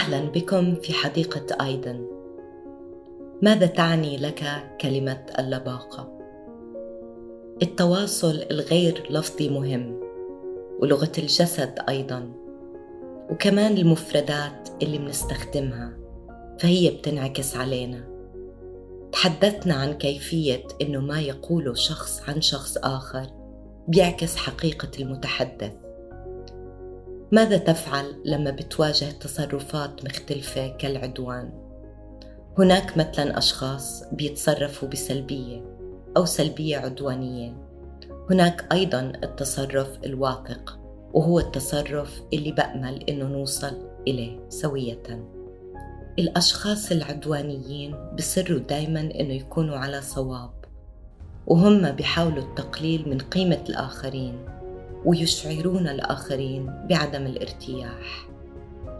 أهلا بكم في حديقة أيدن. ماذا تعني لك كلمة اللباقة؟ التواصل الغير لفظي مهم ولغة الجسد أيضا وكمان المفردات اللي بنستخدمها فهي بتنعكس علينا. تحدثنا عن كيفية إنه ما يقوله شخص عن شخص آخر بيعكس حقيقة المتحدث. ماذا تفعل لما بتواجه تصرفات مختلفة كالعدوان؟ هناك مثلا أشخاص بيتصرفوا بسلبية أو سلبية عدوانية. هناك أيضا التصرف الواثق وهو التصرف اللي بأمل إنه نوصل إليه سوية. الأشخاص العدوانيين بصروا دايما إنه يكونوا على صواب وهم بيحاولوا التقليل من قيمة الآخرين. ويشعرون الآخرين بعدم الارتياح.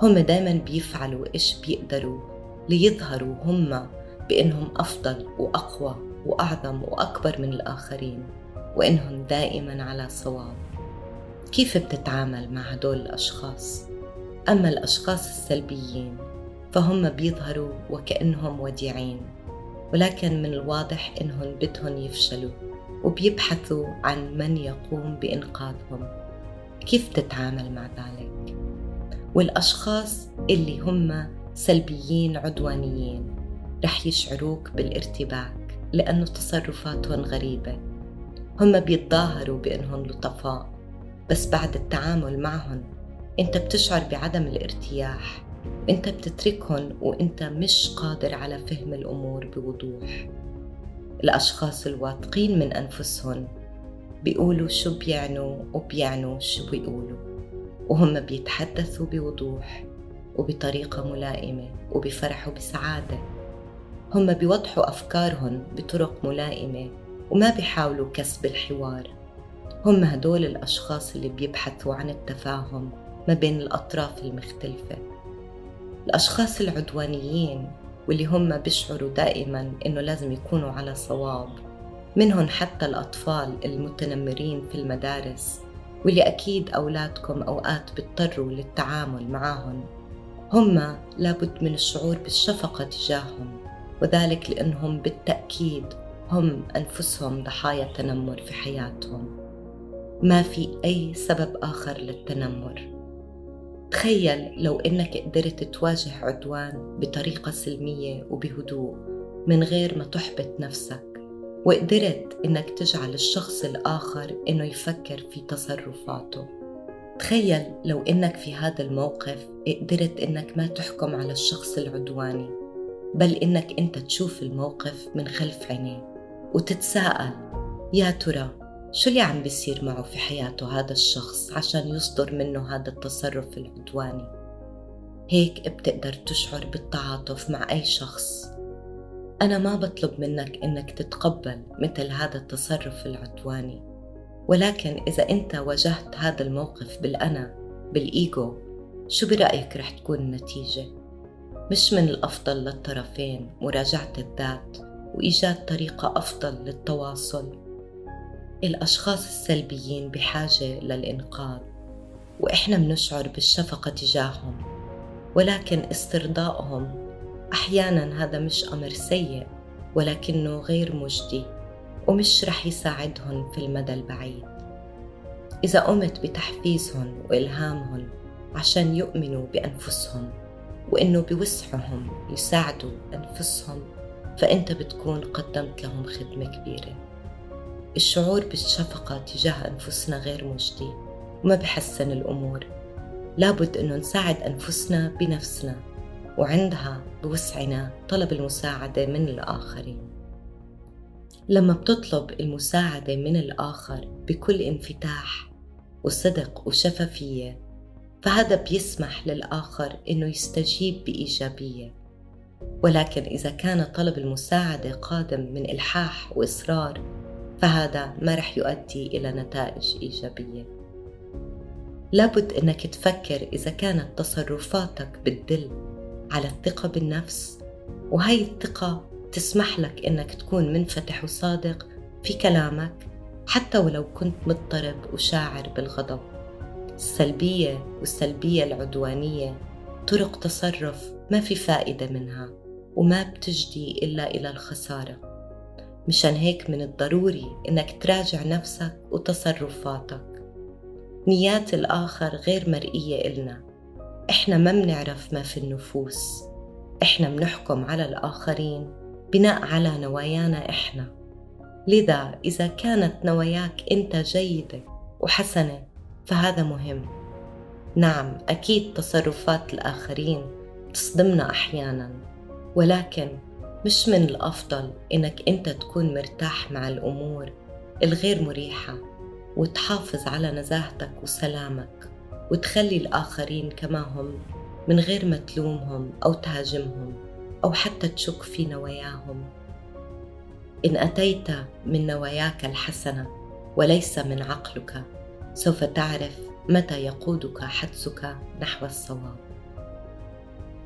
هم دايما بيفعلوا إيش بيقدروا ليظهروا هم بإنهم أفضل وأقوى وأعظم وأكبر من الآخرين وإنهم دائما على صواب. كيف بتتعامل مع هدول الأشخاص؟ أما الأشخاص السلبيين فهم بيظهروا وكأنهم وديعين ولكن من الواضح إنهم بدهم يفشلوا. وبيبحثوا عن من يقوم بإنقاذهم. كيف تتعامل مع ذلك؟ والأشخاص اللي هم سلبيين عدوانيين رح يشعروك بالارتباك لأنه تصرفاتهم غريبة. هم بيتظاهروا بأنهم لطفاء بس بعد التعامل معهم أنت بتشعر بعدم الارتياح. أنت بتتركهم وأنت مش قادر على فهم الأمور بوضوح. الأشخاص الواثقين من أنفسهم بيقولوا شو بيعنوا وبيعنوا شو بيقولوا وهم بيتحدثوا بوضوح وبطريقة ملائمة وبفرحوا بسعادة. هم بيوضحوا أفكارهم بطرق ملائمة وما بيحاولوا كسب الحوار. هم هدول الأشخاص اللي بيبحثوا عن التفاهم ما بين الأطراف المختلفة. الأشخاص العدوانيين واللي هم بيشعروا دائما إنه لازم يكونوا على صواب. منهم حتى الأطفال المتنمرين في المدارس واللي أكيد أولادكم أوقات بيضطروا للتعامل معهم هم لابد من الشعور بالشفقة تجاههم وذلك لأنهم بالتأكيد هم أنفسهم ضحايا تنمر في حياتهم. ما في أي سبب آخر للتنمر. تخيل لو إنك قدرت تواجه عدوان بطريقة سلمية وبهدوء من غير ما تحبط نفسك وقدرت إنك تجعل الشخص الآخر إنه يفكر في تصرفاته. تخيل لو إنك في هذا الموقف قدرت إنك ما تحكم على الشخص العدواني بل إنك أنت تشوف الموقف من خلف عينيه وتتساءل يا ترى شو اللي عم بيصير معه في حياته هذا الشخص عشان يصدر منه هذا التصرف العدواني؟ هيك بتقدر تشعر بالتعاطف مع أي شخص. أنا ما بطلب منك إنك تتقبل مثل هذا التصرف العدواني. ولكن إذا أنت واجهت هذا الموقف بالأنا بالإيجو شو برأيك رح تكون النتيجة؟ مش من الأفضل للطرفين مراجعة الذات وإيجاد طريقة أفضل للتواصل. الأشخاص السلبيين بحاجة للإنقاذ وإحنا منشعر بالشفقة تجاههم ولكن استرضائهم أحيانا هذا مش أمر سيء ولكنه غير مجدي ومش رح يساعدهم في المدى البعيد. إذا قمت بتحفيزهم وإلهامهم عشان يؤمنوا بأنفسهم وإنه بوسعهم يساعدوا أنفسهم فأنت بتكون قدمت لهم خدمة كبيرة. الشعور بالشفقة تجاه أنفسنا غير مجدي وما بحسن الأمور. لابد أنه نساعد أنفسنا بنفسنا وعندها بوسعنا طلب المساعدة من الآخرين. لما بتطلب المساعدة من الآخر بكل انفتاح وصدق وشفافية فهذا بيسمح للآخر إنه يستجيب بإيجابية. ولكن إذا كان طلب المساعدة قادم من إلحاح وإصرار فهذا ما رح يؤدي إلى نتائج إيجابية. لابد أنك تفكر إذا كانت تصرفاتك بتدل على الثقة بالنفس وهي الثقة تسمح لك أنك تكون منفتح وصادق في كلامك حتى ولو كنت مضطرب وشاعر بالغضب. السلبية والسلبية العدوانية طرق تصرف ما في فائدة منها وما بتجدي إلا إلى الخسارة. مشان هيك من الضروري إنك تراجع نفسك وتصرفاتك. نيات الآخر غير مرئية إلنا. إحنا ما منعرف ما في النفوس. إحنا منحكم على الآخرين بناء على نوايانا إحنا. لذا إذا كانت نواياك أنت جيدة وحسنة فهذا مهم. نعم أكيد تصرفات الآخرين تصدمنا أحيانا. ولكن مش من الأفضل إنك أنت تكون مرتاح مع الأمور الغير مريحة وتحافظ على نزاهتك وسلامك وتخلي الآخرين كما هم من غير ما تلومهم أو تهاجمهم أو حتى تشك في نواياهم. إن أتيت من نواياك الحسنة وليس من عقلك سوف تعرف متى يقودك حدسك نحو الصواب.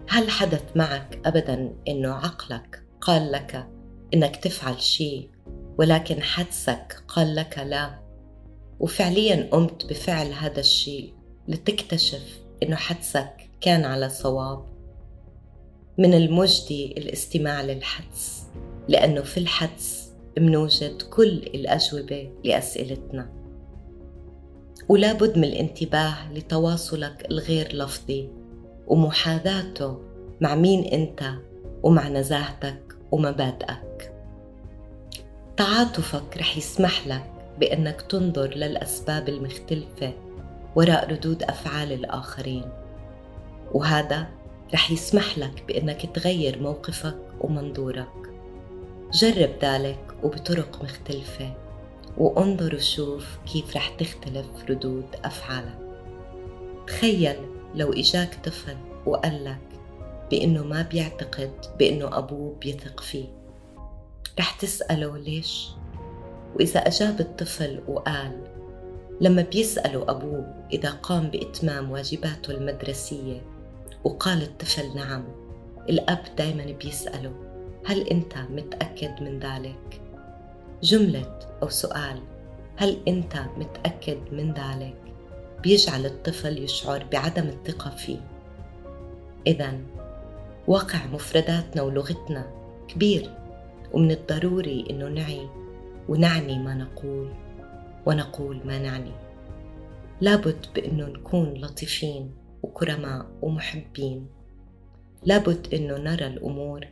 هل حدث معك ابدا إنه عقلك قال لك إنك تفعل شيء ولكن حدسك قال لك لا. وفعليا قمت بفعل هذا الشيء لتكتشف إنه حدسك كان على صواب. من المجدي الاستماع للحدس لأنه في الحدس منوجد كل الأجوبة لأسئلتنا. ولا بد من الانتباه لتواصلك الغير لفظي ومحاذاته مع مين أنت ومع نزاهتك ومبادئك. تعاطفك رح يسمح لك بأنك تنظر للأسباب المختلفة وراء ردود أفعال الآخرين. وهذا رح يسمح لك بأنك تغير موقفك ومنظورك. جرب ذلك وبطرق مختلفة وانظر وشوف كيف رح تختلف ردود أفعالك. تخيل لو إجاك طفل وقال لك بأنه ما بيعتقد بأنه أبوه بيثق فيه رح تسأله ليش؟ وإذا أجاب الطفل وقال لما بيسألوا أبوه إذا قام بإتمام واجباته المدرسية وقال الطفل نعم الأب دايما بيسأله هل أنت متأكد من ذلك؟ جملة أو سؤال هل أنت متأكد من ذلك؟ بيجعل الطفل يشعر بعدم الثقة فيه. إذا واقع مفرداتنا ولغتنا كبير ومن الضروري إنه نعي ونعني ما نقول ونقول ما نعني. لابد بإنه نكون لطيفين وكرماء ومحبين. لابد إنه نرى الأمور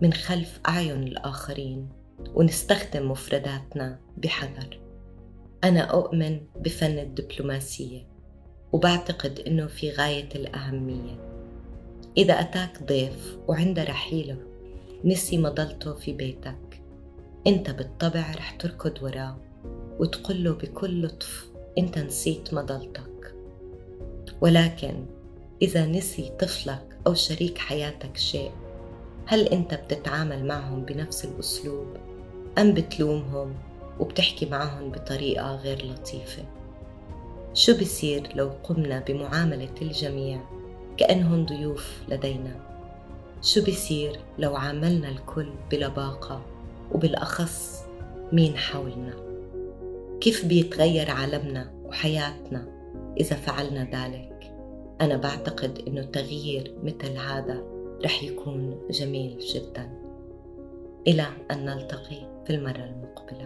من خلف أعين الآخرين ونستخدم مفرداتنا بحذر أنا أؤمن بفن الدبلوماسية وبعتقد إنه في غاية الأهمية إذا أتاك ضيف وعند رحيله نسي مضلته في بيتك. أنت بالطبع رح تركض وراه وتقول له بكل لطف أنت نسيت مضلتك ولكن إذا نسي طفلك أو شريك حياتك شيء هل أنت بتتعامل معهم بنفس الأسلوب أم بتلومهم وبتحكي معهم بطريقة غير لطيفة؟ شو بصير لو قمنا بمعاملة الجميع كأنهم ضيوف لدينا. شو بصير لو عاملنا الكل بلباقة وبالأخص مين حولنا؟ كيف بيتغير عالمنا وحياتنا إذا فعلنا ذلك؟ أنا بعتقد إنه تغيير مثل هذا رح يكون جميل جدا. إلى أن نلتقي في المرة المقبلة.